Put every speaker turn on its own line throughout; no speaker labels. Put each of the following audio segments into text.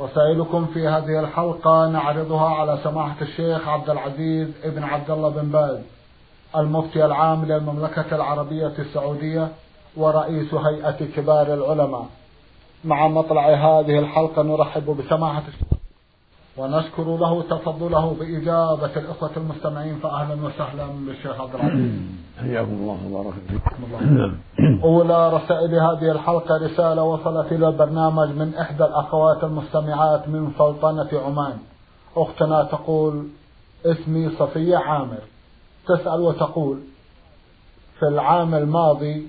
رسائلكم في هذه الحلقة نعرضها على سماحة الشيخ عبد العزيز ابن عبد الله بن باز المفتي العام للمملكة العربية السعودية ورئيس هيئة كبار العلماء مع مطلع هذه الحلقة نرحب بسماحة الشيخ ونشكر له تفضله بإجابة الإخوة المستمعين فأهلا وسهلا بالشيخ عبد العزيز
حياكم الله وبارك فيكم
أولى رسائل هذه الحلقة رسالة وصلت إلى البرنامج من إحدى الأخوات المستمعات من سلطنة عمان أختنا تقول اسمي صفية عامر تسأل وتقول في العام الماضي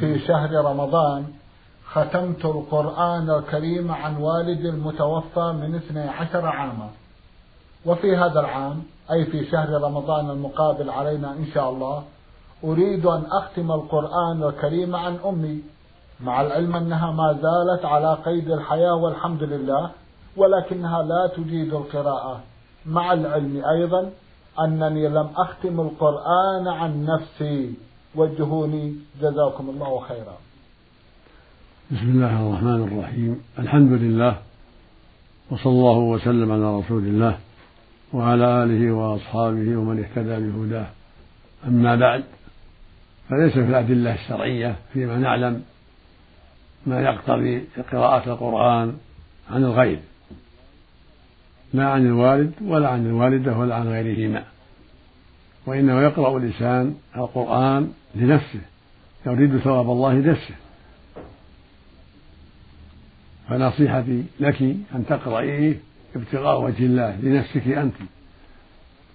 في شهر رمضان ختمت القرآن الكريم عن والدي المتوفى من 12 عاما وفي هذا العام أي في شهر رمضان المقابل علينا إن شاء الله أريد أن أختم القرآن الكريم عن أمي مع العلم أنها ما زالت على قيد الحياة والحمد لله ولكنها لا تجيد القراءة مع العلم أيضا أنني لم أختم القرآن عن نفسي وجهوني جزاكم الله خيرا
بسم الله الرحمن الرحيم الحمد لله وصلى الله وسلم على رسول الله وعلى آله وأصحابه ومن اهتدى بهداه أما بعد فليس في الأدلة الشرعية فيما نعلم ما يقتضي قراءة القرآن عن الغير لا عن الوالد ولا عن الوالدة ولا عن غيرهما وإنه يقرأ الإنسان القرآن لنفسه يريد ثواب الله لنفسه فنصيحتي لك أن تقرأيه ابتغاء وجه الله لنفسك أنت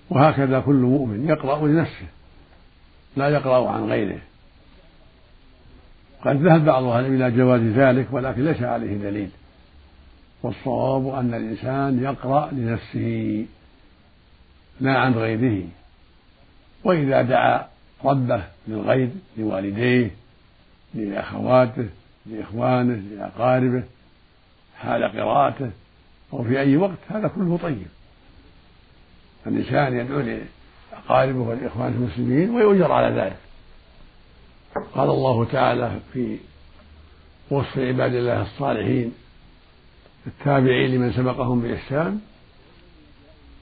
وهكذا كل مؤمن يقرأ لنفسه لا يقرأ عن غيره قد ذهب بعض أهل إلى جواز ذلك ولكن ليس عليه دليل والصواب أن الإنسان يقرأ لنفسه لا عن غيره وإذا دعا ربه للغيب لوالديه لأخواته لإخوانه لأقاربه حال قراءته أو في أي وقت هذا كله طيب الإنسان يدعو لأقاربه والإخوان المسلمين ويؤجر على ذلك قال الله تعالى في وصف عباد الله الصالحين التابعين لمن سبقهم بإحسان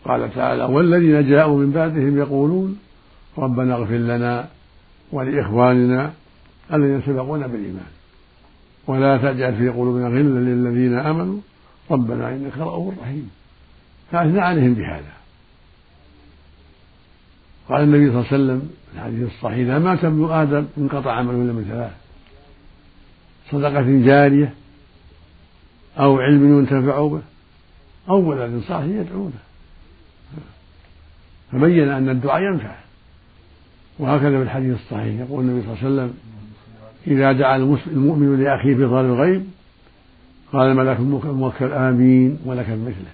قال تعالى والذين جاءوا من بعدهم يقولون ربنا اغفر لنا ولإخواننا الذين سبقونا بالإيمان ولا تجعل في قلوبنا غلا للذين امنوا ربنا انك رؤوف رحيم فاثنى عليهم بهذا قال النبي صلى الله عليه وسلم في الحديث الصحيح اذا مات ابن ادم انقطع عمله الا من ثلاث صدقه جاريه او علم ينتفع به او ولد صالح يدعونه فبين ان الدعاء ينفع وهكذا في الحديث الصحيح يقول النبي صلى الله عليه وسلم إذا دعا المؤمن لأخيه في ظهر الغيب قال الملك الموكل آمين ولك بمثله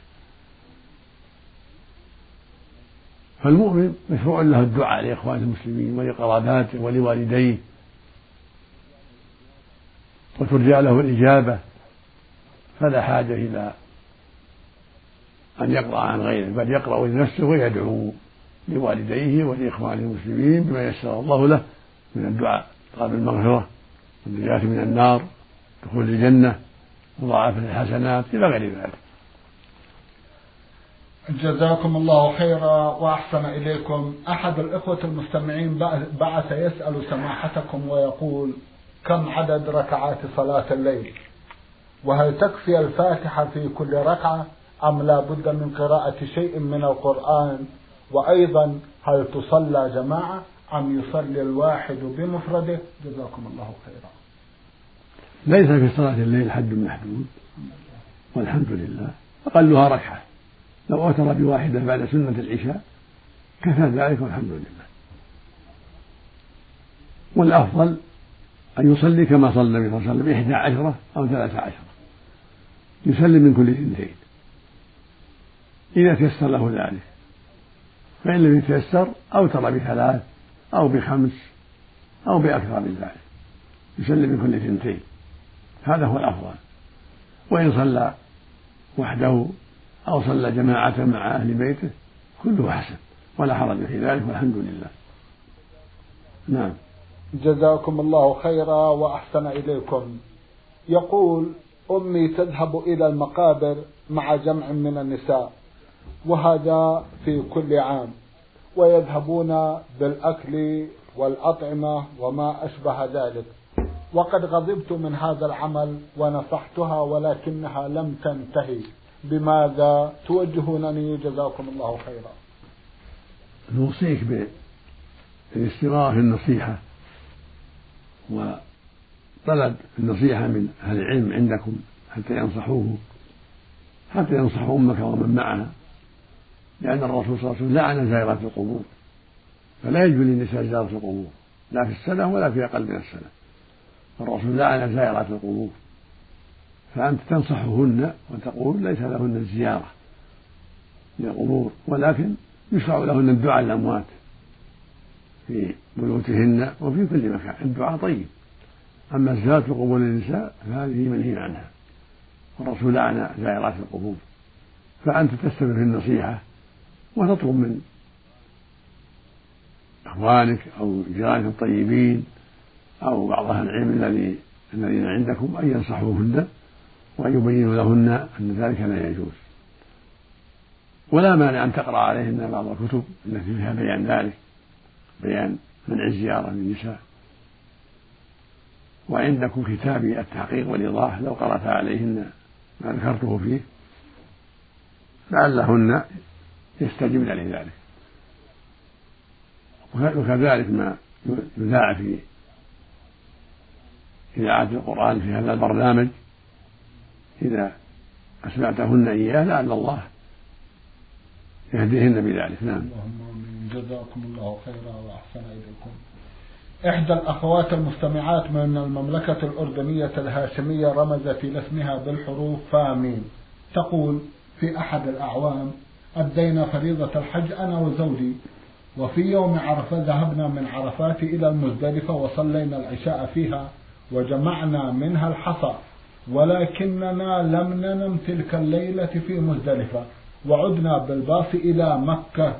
فالمؤمن مشروع له الدعاء لإخوانه المسلمين ولقراباته ولوالديه وترجع له الإجابة فلا حاجة إلى أن يقرأ عن غيره بل يقرأ لنفسه ويدعو لوالديه ولإخوانه المسلمين بما يسر الله له من الدعاء طلب المغفرة والنجاة من النار دخول الجنة مضاعفة الحسنات إلى غير ذلك
جزاكم الله خيرا وأحسن إليكم أحد الإخوة المستمعين بعث يسأل سماحتكم ويقول كم عدد ركعات صلاة الليل وهل تكفي الفاتحة في كل ركعة أم لا بد من قراءة شيء من القرآن وأيضا هل تصلى جماعة أم يصلي الواحد بمفرده جزاكم الله خيرا ليس في صلاة
الليل حد محدود والحمد لله أقلها ركعة لو أوتر بواحدة بعد سنة العشاء كفى ذلك والحمد لله والأفضل أن يصلي كما صلى النبي صلى الله عليه وسلم إحدى عشرة أو ثلاثة عشرة يسلم من كل اثنتين إذا تيسر له ذلك فإن لم يتيسر أوتر بثلاث أو بخمس أو بأكثر من ذلك يسلم بكل اثنتين هذا هو الأفضل وإن صلى وحده أو صلى جماعة مع أهل بيته كله حسن ولا حرج في ذلك والحمد لله نعم
جزاكم الله خيرا وأحسن إليكم يقول أمي تذهب إلى المقابر مع جمع من النساء وهذا في كل عام ويذهبون بالأكل والأطعمة وما أشبه ذلك وقد غضبت من هذا العمل ونصحتها ولكنها لم تنتهي بماذا توجهونني جزاكم الله خيرا
نوصيك بالاستمرار في النصيحة وطلب النصيحة من أهل العلم عندكم حتى ينصحوه حتى ينصحوا أمك ومن معها لأن الرسول صلى الله عليه وسلم لعن زائرة القبور فلا يجوز للنساء زيارة القبور لا في السنة ولا في أقل من السنة الرسول لعن زائرات القبور فأنت تنصحهن وتقول ليس لهن الزيارة للقبور ولكن يشرع لهن الدعاء للأموات في بيوتهن وفي كل مكان الدعاء طيب أما زيارة القبور للنساء فهذه منهي عنها والرسول لعن زائرات القبور فأنت تستمر في النصيحة وتطلب من إخوانك أو جيرانك الطيبين أو بعض أهل العلم الذي الذين عندكم أن ينصحوهن وأن يبينوا لهن أن ذلك لا يجوز ولا مانع أن تقرأ عليهن بعض الكتب التي فيها بيان ذلك بيان منع الزيارة للنساء وعندكم كتابي التحقيق والإيضاح لو قرأت عليهن ما ذكرته فيه لعلهن يستجبن عليه ذلك وكذلك ما يذاع في إذاعة القرآن في هذا البرنامج إذا أسمعتهن إياه لعل الله يهديهن بذلك نعم
اللهم آمين جزاكم الله خيرا وأحسن إليكم إحدى الأخوات المستمعات من المملكة الأردنية الهاشمية رمزت إلى اسمها بالحروف فامين تقول في أحد الأعوام أدينا فريضة الحج أنا وزوجي وفي يوم عرفة ذهبنا من عرفات إلى المزدلفة وصلينا العشاء فيها وجمعنا منها الحصى ولكننا لم ننم تلك الليلة في مزدلفة وعدنا بالباص إلى مكة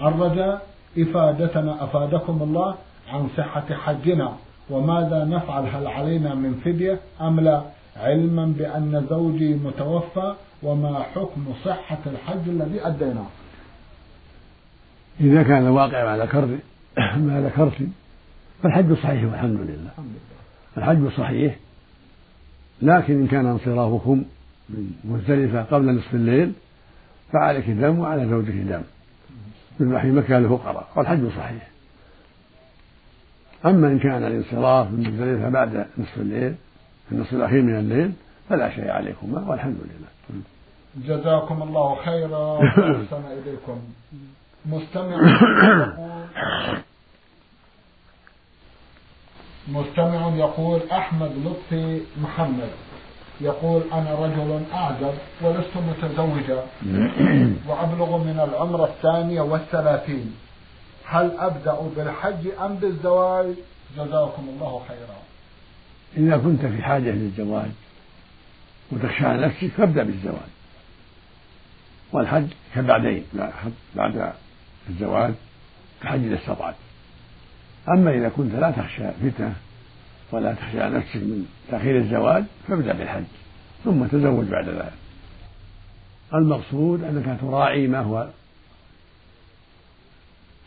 الرجاء إفادتنا أفادكم الله عن صحة حجنا وماذا نفعل هل علينا من فدية أم لا علما بأن زوجي متوفى وما حكم صحة الحج الذي أديناه إذا كان الواقع
ما ذكرت ما ذكرت فالحج صحيح والحمد لله الحج صحيح لكن إن كان انصرافكم من مزدلفة قبل نصف الليل فعليك دم وعلى زوجك دم من رحم مكة الفقراء والحج صحيح أما إن كان الانصراف من مزدلفة بعد نصف الليل في النصف الأخير من الليل فلا شيء عليكما والحمد لله
جزاكم الله خيرا وأحسن إليكم مستمع يقول مستمع يقول أحمد لطفي محمد يقول أنا رجل أعجب ولست متزوجا وأبلغ من العمر الثانية والثلاثين هل أبدأ بالحج أم بالزواج جزاكم الله خيرا
إذا كنت في حاجة للزواج وتخشى على نفسك فابدأ بالزواج والحج كبعدين بعد الزواج كحج إذا استطعت أما إذا كنت لا تخشى فتنة ولا تخشى على نفسك من تأخير الزواج فابدأ بالحج ثم تزوج بعد ذلك المقصود أنك تراعي ما هو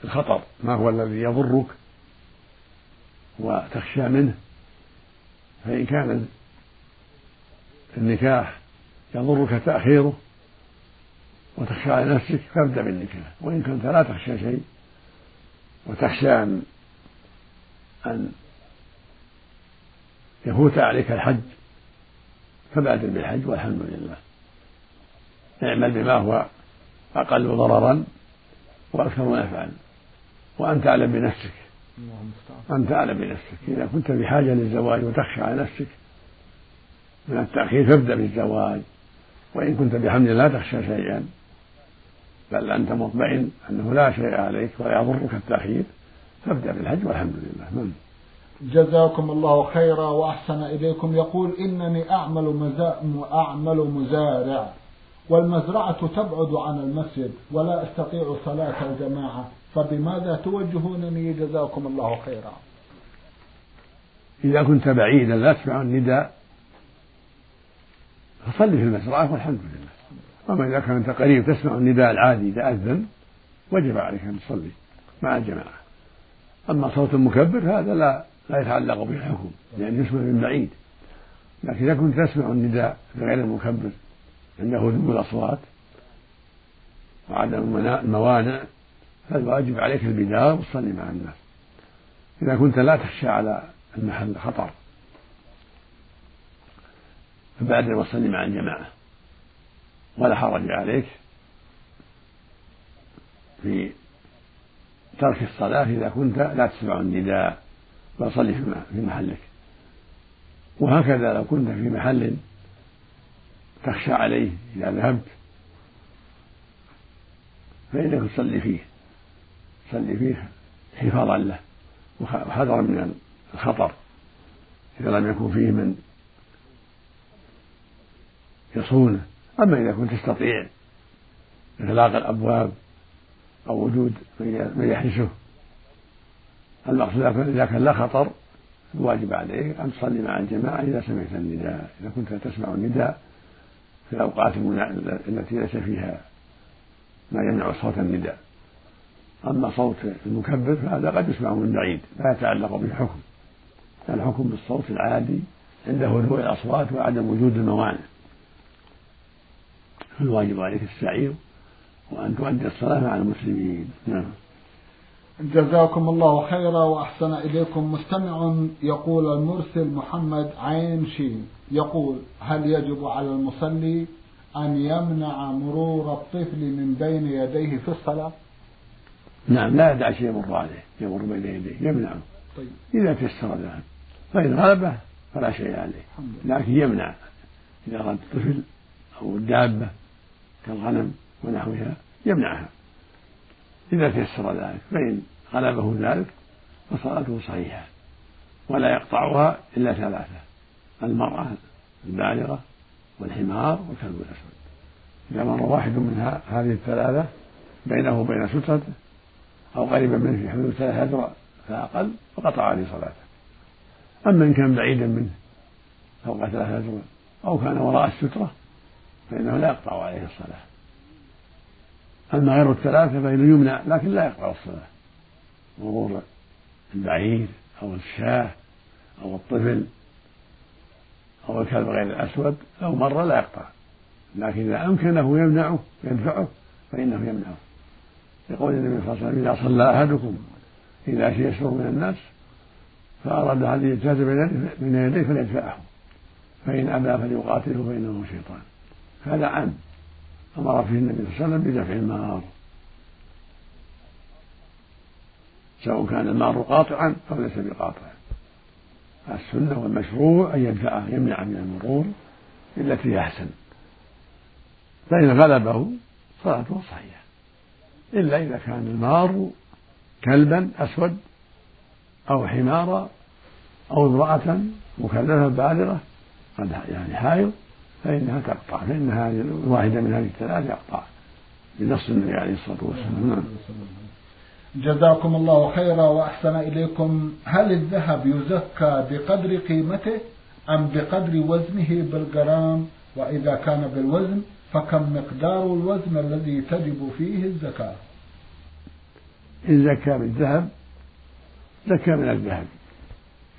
الخطر ما هو الذي يضرك وتخشى منه فإن كان النكاح يضرك تأخيره وتخشى على نفسك فابدأ بالنكاح وإن كنت لا تخشى شيء وتخشى أن أن يفوت عليك الحج فبادر بالحج والحمد لله اعمل بما هو أقل ضررا وأكثر نفعا وأنت أعلم بنفسك أنت أعلم بنفسك إذا كنت بحاجة للزواج وتخشى على نفسك من التأخير فابدأ بالزواج وإن كنت بحمد الله تخشى شيئا بل أنت مطمئن أنه لا شيء عليك ولا يضرك التأخير فابدأ بالحج والحمد لله نعم
جزاكم الله خيرا وأحسن إليكم يقول إنني أعمل مزا... أعمل مزارع والمزرعة تبعد عن المسجد ولا أستطيع صلاة الجماعة فبماذا توجهونني جزاكم الله خيرا
إذا كنت بعيدا لا تسمع النداء فصلي في المزرعة والحمد لله أما إذا كان أنت قريب تسمع النداء العادي إذا أذن وجب عليك أن تصلي مع الجماعة أما صوت المكبر هذا لا لا يتعلق به الحكم لأن يسمع من بعيد لكن إذا كنت تسمع النداء بغير المكبر عنده ذم الأصوات وعدم الموانع فالواجب عليك البدار وتصلي مع الناس إذا كنت لا تخشى على المحل خطر فبادر وصلي مع الجماعة ولا حرج عليك في ترك الصلاة إذا كنت لا تسمع النداء بل صلي في محلك وهكذا لو كنت في محل تخشى عليه إذا ذهبت فإنك تصلي فيه تصلي فيه حفاظا له وحذرا من الخطر إذا لم يكن فيه من يصونه أما إذا كنت تستطيع إغلاق الأبواب أو وجود من يحرسه المقصود إذا كان لا خطر الواجب عليك أن تصلي مع الجماعة إذا سمعت النداء إذا كنت تسمع النداء في الأوقات التي ليس فيها ما يمنع صوت النداء أما صوت المكبر فهذا قد يسمع من بعيد لا يتعلق بالحكم الحكم بالصوت العادي عند هدوء الأصوات وعدم وجود الموانع فالواجب عليك السعير وأن تؤدي الصلاة مع المسلمين نعم
جزاكم الله خيرا وأحسن إليكم مستمع يقول المرسل محمد عين شين يقول هل يجب على المصلي أن يمنع مرور الطفل من بين يديه في الصلاة
نعم لا يدع شيء يمر عليه يمر بين يديه يمنعه طيب. إذا تيسر ذلك فإن غلبه فلا شيء عليه لكن يمنع إذا رد الطفل أو الدابة كالغنم ونحوها يمنعها إذا تيسر ذلك فإن غلبه ذلك فصلاته صحيحة ولا يقطعها إلا ثلاثة المرأة البالغة والحمار والكلب الأسود إذا مر واحد من هذه الثلاثة بينه وبين سترته أو قريبا منه في حدود ثلاثة أذرع فأقل فقطع عليه صلاته أما إن كان بعيدا منه فوق ثلاثة أذرع أو كان وراء السترة فإنه لا يقطع عليه الصلاة أما غير الثلاثة فإنه يمنع لكن لا يقطع الصلاة مرور البعير أو الشاة أو الطفل أو الكلب غير الأسود لو مر لا يقطع لكن إذا أمكنه يمنعه يدفعه فإنه يمنعه لقول النبي صلى الله عليه وسلم إذا صلى أحدكم إذا شيء يسره من الناس فأراد أن يجتاز بين يديه فليدفعه فإن أبى فليقاتله فإنه شيطان هذا عام أمر فيه النبي صلى الله عليه وسلم بدفع المار سواء كان المار قاطعا أو ليس بقاطع السنة والمشروع أن يدفعه يمنعه من المرور التي أحسن فإن غلبه صلاته صحيحة إلا إذا كان المار كلبا أسود أو حمارا أو امرأة مكلفة بالغة قد يعني حائض فإنها تقطع فإن هذه الواحدة من هذه الثلاث يقطع بنص النبي عليه الصلاة والسلام نعم.
جزاكم الله خيرا وأحسن إليكم هل الذهب يزكى بقدر قيمته أم بقدر وزنه بالجرام وإذا كان بالوزن فكم مقدار الوزن الذي تجب فيه الزكاة
إن زكى بالذهب زكى من الذهب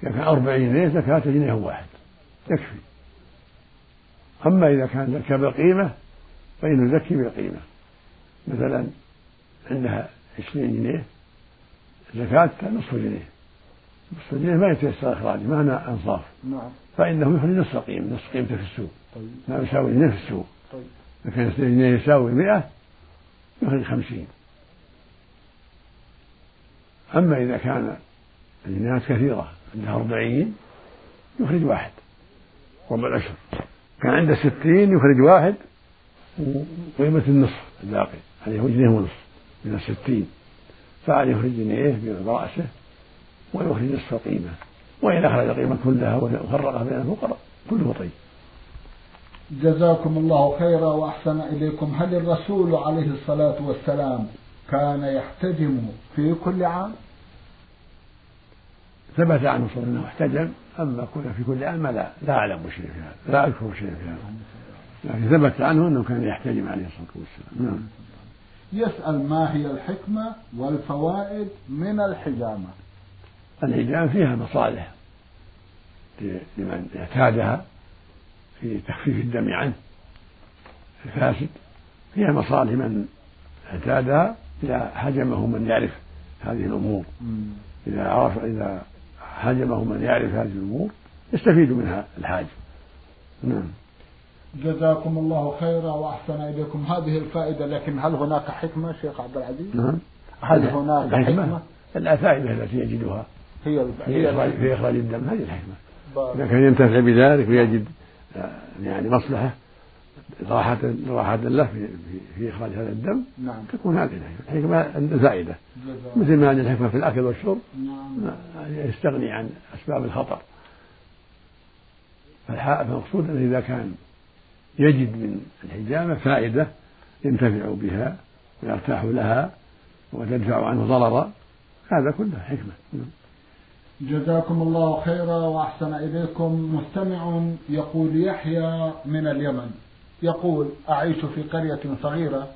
كان أربعين ليه زكاة جنيه واحد يكفي أما إذا كان زكى بالقيمة فإنه يزكي بالقيمة مثلا عندها عشرين جنيه زكاة نصف جنيه نصف جنيه ما يتيسر إخراجه معنى أنصاف نعم. فإنه يخرج نصف قيمة نصف قيمته في السوق طيب. ما يساوي جنيه في السوق إذا طيب. كان جنيه يساوي مئة يخرج خمسين أما إذا كان الجنيهات كثيرة عندها أربعين يخرج واحد ربع العشر كان عنده ستين يخرج واحد وقيمة النصف الباقي عليه جنيه ونصف من الستين فعلى يخرج جنيه برأسه ويخرج نصف قيمة وإن أخرج القيمة كلها وفرقها بين الفقراء كله طيب
جزاكم الله خيرا وأحسن إليكم هل الرسول عليه الصلاة والسلام كان يحتجم
في كل عام ثبت عنه صلى الله عليه وسلم أما كنا في كل عام لا لا أعلم شيء في هذا لا أذكر شيء في هذا لكن ثبت عنه أنه كان يحتجم عليه الصلاة والسلام نعم
يسأل ما هي الحكمة والفوائد من الحجامة
الحجامة فيها مصالح لمن اعتادها في تخفيف الدم عنه الفاسد فيها مصالح من اعتادها إذا حجمه من يعرف هذه الأمور إذا عرف إذا حجبه من يعرف هذه الأمور يستفيد منها الحاج نعم
جزاكم الله خيرا وأحسن إليكم هذه الفائدة لكن هل هناك حكمة شيخ عبد العزيز؟ نعم هل
هناك الحكمة؟ حكمة؟ الفائدة التي يجدها هي في إخراج الدم هذه الحكمة إذا كان ينتفع بذلك ويجد آه، يعني مصلحة راحة راحة له في في إخراج هذا الدم نعم. تكون هذه الحكمة عند مثل ما عند الحكمة في الأكل والشرب نعم. يستغني عن أسباب الخطر فالمقصود أنه إذا كان يجد من الحجامة فائدة ينتفع بها ويرتاح لها وتدفع عنه ضررا هذا كله حكمة نعم.
جزاكم الله خيرا وأحسن إليكم مستمع يقول يحيى من اليمن يقول أعيش في قرية صغيرة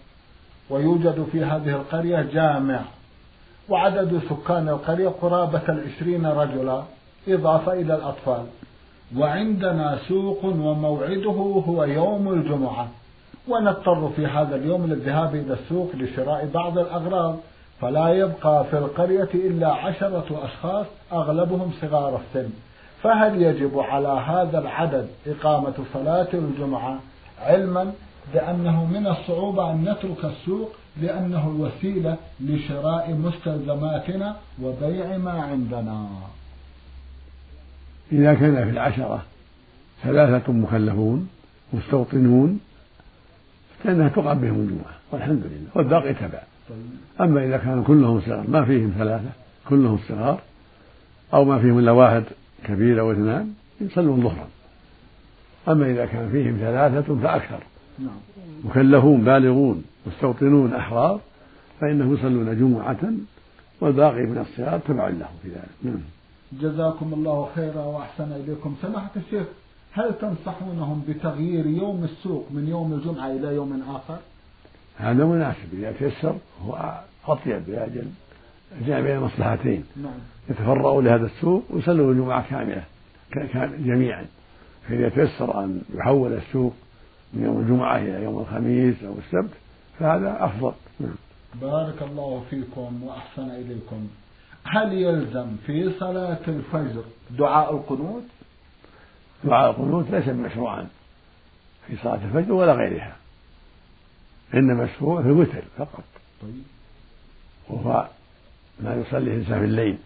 ويوجد في هذه القرية جامع وعدد سكان القرية قرابة العشرين رجلا إضافة إلى الأطفال وعندنا سوق وموعده هو يوم الجمعة ونضطر في هذا اليوم للذهاب إلى السوق لشراء بعض الأغراض فلا يبقى في القرية إلا عشرة أشخاص أغلبهم صغار السن فهل يجب على هذا العدد إقامة صلاة الجمعة علما بأنه من الصعوبة أن نترك السوق لأنه الوسيلة لشراء مستلزماتنا وبيع ما عندنا
إذا كان في العشرة ثلاثة مكلفون مستوطنون فإنها تقام بهم الجمعة والحمد لله والباقي تبع أما إذا كانوا كلهم صغار ما فيهم ثلاثة كلهم صغار أو ما فيهم إلا واحد كبير أو اثنان يصلون ظهرا أما إذا كان فيهم ثلاثة فأكثر نعم. مكلفون بالغون مستوطنون أحرار فإنهم يصلون جمعة والباقي من الصيام تبع له في ذلك نعم
جزاكم الله خيرا وأحسن إليكم سماحة الشيخ هل تنصحونهم بتغيير يوم السوق من يوم الجمعة إلى يوم آخر
هذا مناسب إذا تيسر هو أطيب لأجل جاء بين المصلحتين نعم. يتفرغوا لهذا السوق ويصلوا الجمعة كاملة جميعا فإذا تيسر أن يحول السوق من يوم الجمعة إلى يوم الخميس أو السبت فهذا أفضل نعم.
بارك الله فيكم وأحسن إليكم هل يلزم في صلاة الفجر دعاء القنوت؟
دعاء القنوت ليس مشروعا في صلاة الفجر ولا غيرها إنما مشروع في الوتر فقط طيب. وهو ما يصلي الإنسان في الليل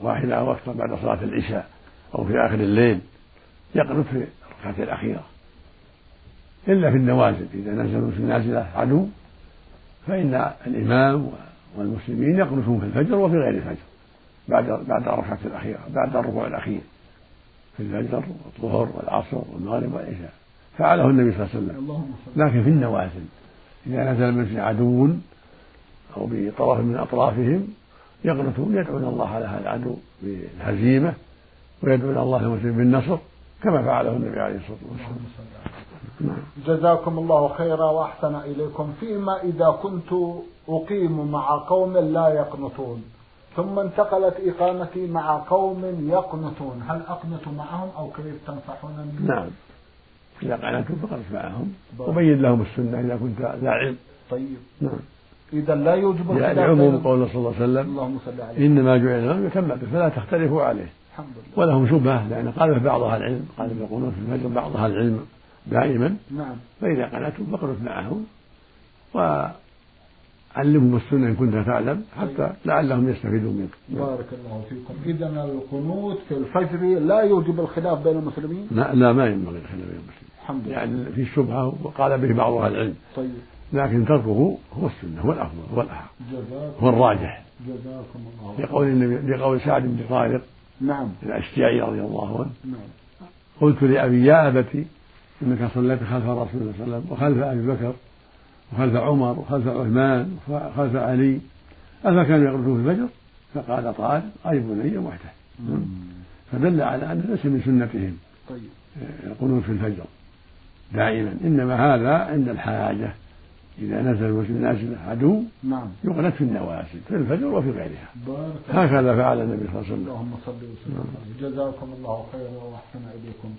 واحدة أو أكثر بعد صلاة العشاء أو في آخر الليل يقنط في الركعة الأخيرة إلا في النوازل إذا نزلوا في النازلة عدو فإن الإمام والمسلمين يقنطون في الفجر وفي غير الفجر بعد بعد الركعة الأخيرة بعد الركوع الأخير في الفجر والظهر والعصر والمغرب والعشاء فعله النبي صلى الله عليه وسلم لكن في النوازل إذا نزل من في عدو أو بطرف من أطرافهم يقنطون يدعون الله على هذا العدو بالهزيمة ويدعون الله للمسلمين بالنصر كما فعله النبي عليه الصلاة والسلام نعم.
جزاكم الله خيرا وأحسن إليكم فيما إذا كنت أقيم مع قوم لا يقنطون ثم انتقلت إقامتي مع قوم يقنطون هل أقنط معهم أو كيف تنصحون
نعم إذا قنطتم فقنط معهم وبين لهم السنة إذا كنت ذا
علم طيب نعم إذا لا يوجب يعني
الخلاف يعني عموم قول صلى الله عليه وسلم اللهم صل عليه إنما جعل الإمام يكمل فلا تختلفوا عليه الحمد لله ولهم شبهة لأن قال بعض أهل العلم قال يقولون في الفجر بعض أهل العلم دائما نعم فإذا قلتهم فاقنت معه وعلمهم السنة إن كنت تعلم حتى طيب. لعلهم يستفيدون منك
بارك الله فيكم إذا القنوت في الفجر لا يوجب الخلاف بين المسلمين لا,
لا ما ينبغي الخلاف بين المسلمين الحمد لله يعني في شبهة وقال به بعض أهل العلم طيب لكن تركه هو السنة هو الأفضل هو الأحق هو الراجح جزاكم الله لقول النبي لقول سعد بن طارق نعم الأشجعي رضي الله عنه نعم قلت لأبي يا أبتي إنك صليت خلف رسول الله صلى الله عليه وسلم وخلف أبي بكر وخلف عمر وخلف عثمان وخلف علي أما كانوا يقرؤون في الفجر فقال طالب أي بني وحده نعم. فدل على أنه ليس من سنتهم طيب يقولون في الفجر دائما إنما هذا عند الحاجة إذا نزل وجه نازل عدو نعم يقنت في النوازل في الفجر وفي غيرها هكذا فعل النبي صلى الله عليه وسلم اللهم صل وسلم
نعم. جزاكم الله خيرا وأحسن إليكم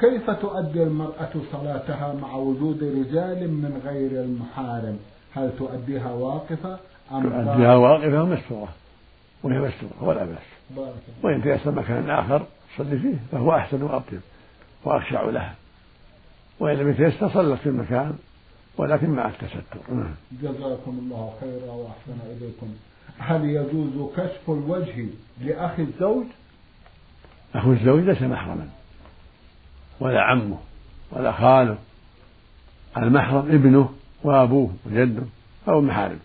كيف تؤدي المرأة صلاتها مع وجود رجال من غير المحارم هل تؤديها واقفة أم
تؤديها واقفة مستورة وهي مستورة ولا بأس وإن تيسر مكان آخر تصلي فيه فهو أحسن وأطيب وأخشع لها وإن لم يتيسر صلت في المكان ولكن مع التستر نعم
جزاكم الله خيرا وأحسن إليكم هل يجوز كشف الوجه لأخي الزوج؟
أخو الزوج ليس محرما ولا عمه ولا خاله المحرم ابنه وأبوه وجده أو محارم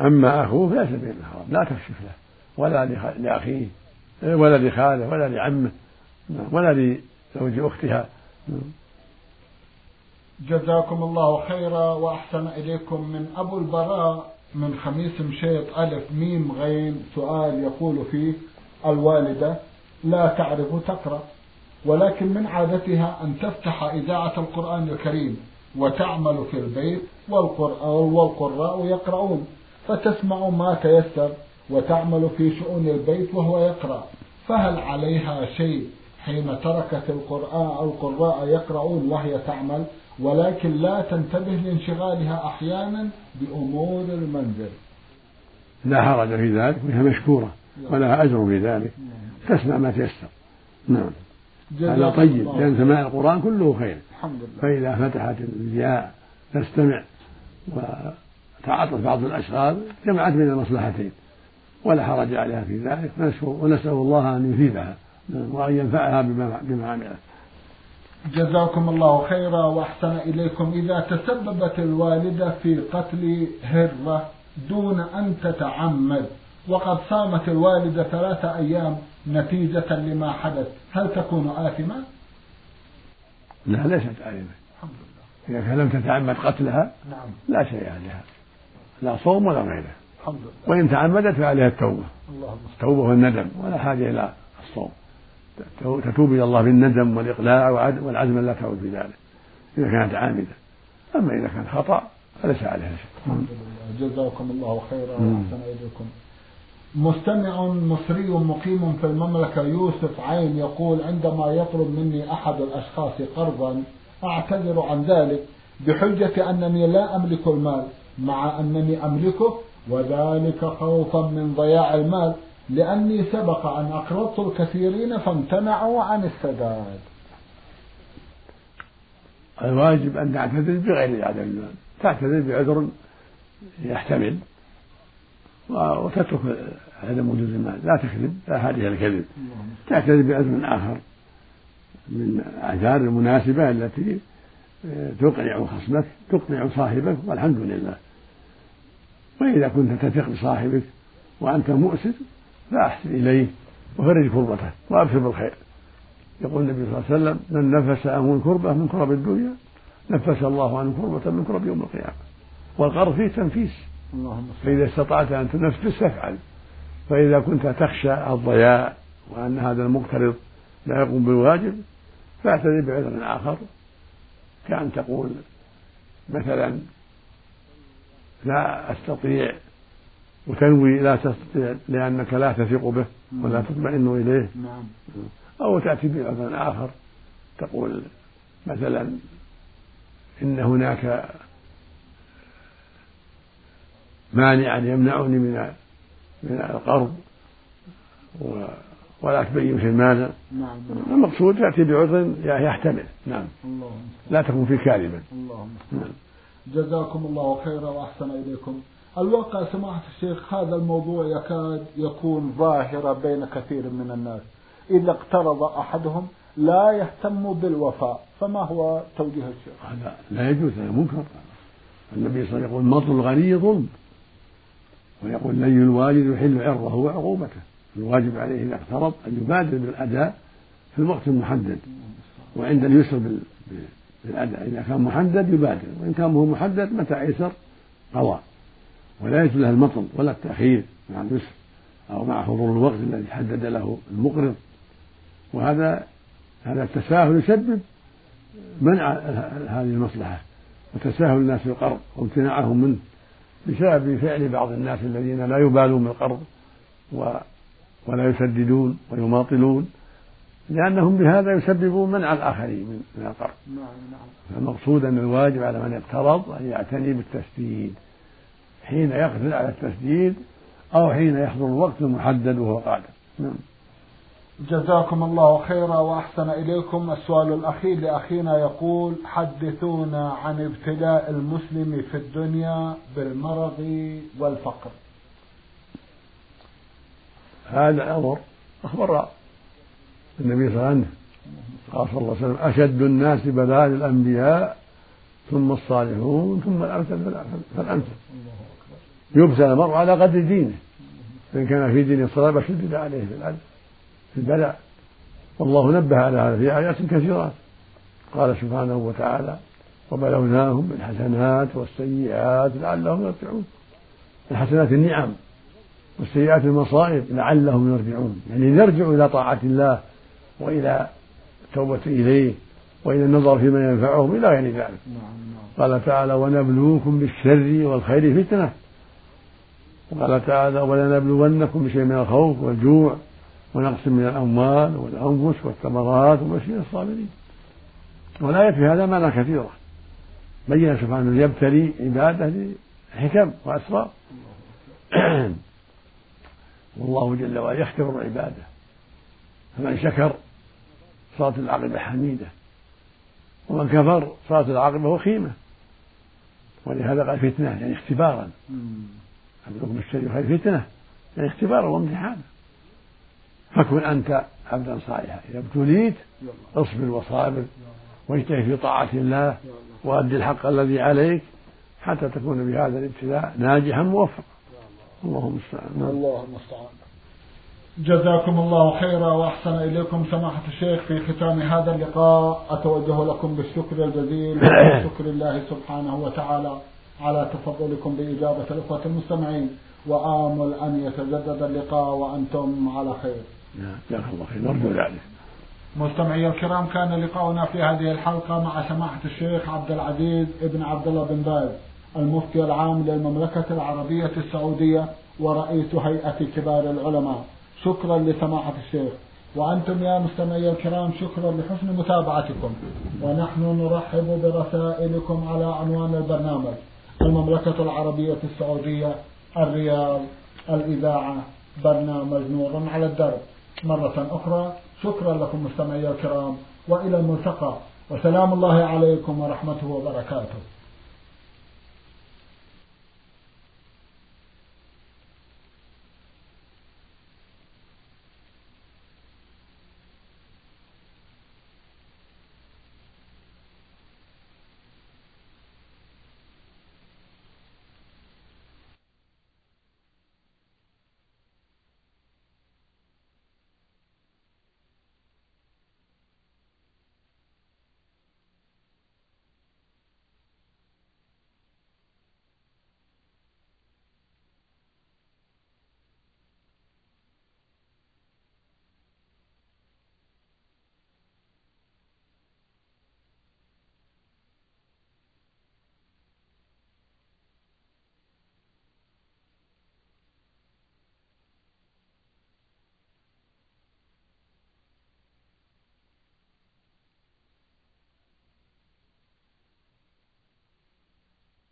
أما أخوه فليس به محرم لا تكشف له ولا لأخيه ولا لخاله ولا لعمه نعم، ولا لزوج أختها نعم.
جزاكم الله خيرا وأحسن إليكم من أبو البراء من خميس مشيط ألف ميم غين سؤال يقول فيه الوالدة لا تعرف تقرأ ولكن من عادتها أن تفتح إذاعة القرآن الكريم وتعمل في البيت والقراء يقرؤون فتسمع ما تيسر وتعمل في شؤون البيت وهو يقرأ فهل عليها شيء حين تركت القراء القراء يقرؤون وهي تعمل ولكن لا تنتبه لانشغالها أحيانا بأمور المنزل
لا حرج في ذلك وهي مشكورة نعم. ولها أجر في ذلك نعم. تسمع ما تيسر نعم هذا طيب لأن سماع القرآن كله خير الحمد لله فإذا فتحت الجاء تستمع وتعاطت بعض الأشغال جمعت بين المصلحتين ولا حرج عليها في ذلك ونسأل الله أن يفيدها نعم، وأن ينفعها بما بما عملت
جزاكم الله خيرا وأحسن إليكم إذا تسببت الوالدة في قتل هرة دون أن تتعمد وقد صامت الوالدة ثلاثة أيام نتيجة لما حدث هل تكون آثمة؟
لا ليست آثمة الحمد لله إذا لم تتعمد قتلها نعم. لا شيء عليها لا صوم ولا غيره الحمد لله وإن تعمدت فعليها التوبة الله التوبة والندم ولا حاجة إلى الصوم تتوب إلى الله بالندم والإقلاع والعزم لا تعود في ذلك إذا كانت عامدة أما إذا كان خطأ فليس عليها
شيء نعم. جزاكم الله خيرا نعم. وأحسن إليكم مستمع مصري مقيم في المملكة يوسف عين يقول عندما يطلب مني أحد الأشخاص قرضا أعتذر عن ذلك بحجة أنني لا أملك المال مع أنني أملكه وذلك خوفا من ضياع المال لأني سبق أن أقرضت الكثيرين فامتنعوا عن السداد
الواجب أن تعتذر بغير عدم المال تعتذر بعذر يحتمل وتترك عدم وجود المال لا تكذب لا هذه الكذب تعتذر بعذر آخر من أعذار المناسبة التي آه، تقنع خصمك تقنع صاحبك والحمد لله وإذا كنت تثق بصاحبك وأنت مؤسف لا أحسن إليه وفرج كربته وأبشر بالخير يقول النبي صلى الله عليه وسلم من نفس عنه كربة من كرب الدنيا نفس الله عنه كربة من كرب يوم القيامة والقرض فيه تنفيس اللهم فإذا استطعت أن تنفس فافعل فإذا كنت تخشى الضياع وأن هذا المقترض لا يقوم بالواجب فاعتذر بعذر آخر كأن تقول مثلا لا أستطيع وتنوي لا تستطيع لأنك لا تثق به ولا نعم. تطمئن إليه نعم. أو تأتي بلفظ آخر تقول مثلا إن هناك مانعا يمنعني من من القرض ولا تبين في المانع نعم المقصود تأتي بعذر يحتمل نعم اللهم لا تكون فيه كاذبا اللهم نعم.
جزاكم الله خيرا وأحسن إليكم الواقع سماحة الشيخ هذا الموضوع يكاد يكون ظاهرة بين كثير من الناس إذا اقترض أحدهم لا يهتم بالوفاء فما هو توجيه الشيخ
هذا لا يجوز هذا منكر النبي صلى الله عليه وسلم يقول مطل الغني ظلم ويقول لي الواجد يحل عرضه وعقوبته الواجب عليه إذا اقترض أن يبادر بالأداء في الوقت المحدد وعند اليسر بالأداء إذا كان محدد يبادر وإن كان هو محدد متى أيسر قضاء ولا يجوز لها المطل ولا التأخير مع الوسر أو مع حضور الوقت الذي حدد له المقرض وهذا هذا التساهل يسبب منع هذه المصلحة وتساهل الناس في القرض وامتناعهم منه بسبب فعل بعض الناس الذين لا يبالون بالقرض ولا يسددون ويماطلون لأنهم بهذا يسببون منع الآخرين من القرض نعم، نعم. فالمقصود أن الواجب على من اقترض أن يعتني بالتسديد حين يقدر على التسجيل أو حين يحضر الوقت المحدد وهو قادر نعم
جزاكم الله خيرا وأحسن إليكم السؤال الأخير لأخينا يقول حدثونا عن ابتلاء المسلم في الدنيا بالمرض والفقر
هذا أمر أخبر النبي صلى الله عليه وسلم قال صلى الله عليه وسلم أشد الناس بلاء الأنبياء ثم الصالحون ثم الأمثل فالأمثل يبتلى المرء على قدر دينه فإن كان في دين صلابة شدد عليه في العدل في البلاء والله نبه على هذا في آيات كثيرات قال سبحانه وتعالى وبلوناهم بالحسنات والسيئات لعلهم يرجعون الحسنات النعم والسيئات المصائب لعلهم يرجعون يعني ليرجعوا إلى طاعة الله وإلى التوبة إليه وإلى النظر فيما ينفعهم إلى غير ذلك نعم، نعم. قال تعالى ونبلوكم بالشر والخير فتنة وقال تعالى ولنبلونكم بشيء من الخوف والجوع ونقص من الأموال والأنفس والثمرات وبشر الصابرين والآية في هذا معنى كثيرة بين سبحانه يبتلي عباده لحكم وأسرار والله جل وعلا يختبر عباده فمن شكر صارت العاقبة حميدة ومن كفر صارت العاقبة وخيمة ولهذا قال فتنة يعني اختبارا الحكم الشر خير فتنة يعني اختبار وامتحان فكن أنت عبدا صالحا إذا ابتليت اصبر وصابر واجتهد في طاعة الله وأد الحق الذي عليك حتى تكون بهذا الابتلاء ناجحا موفقا
الله المستعان الله المستعان جزاكم الله خيرا واحسن اليكم سماحه الشيخ في ختام هذا اللقاء اتوجه لكم بالشكر الجزيل وشكر الله سبحانه وتعالى على تفضلكم بإجابة الإخوة المستمعين وآمل أن يتجدد اللقاء وأنتم على خير
جزاك الله خير نرجو ذلك
مستمعي الكرام كان لقاؤنا في هذه الحلقة مع سماحة الشيخ عبد العزيز بن عبد الله بن باز المفتي العام للمملكة العربية السعودية ورئيس هيئة كبار العلماء شكرا لسماحة الشيخ وأنتم يا مستمعي الكرام شكرا لحسن متابعتكم ونحن نرحب برسائلكم على عنوان البرنامج المملكة العربية السعودية الرياض الإذاعة برنامج نور على الدرب مرة أخرى شكرا لكم مستمعي الكرام وإلى الملتقى وسلام الله عليكم ورحمته وبركاته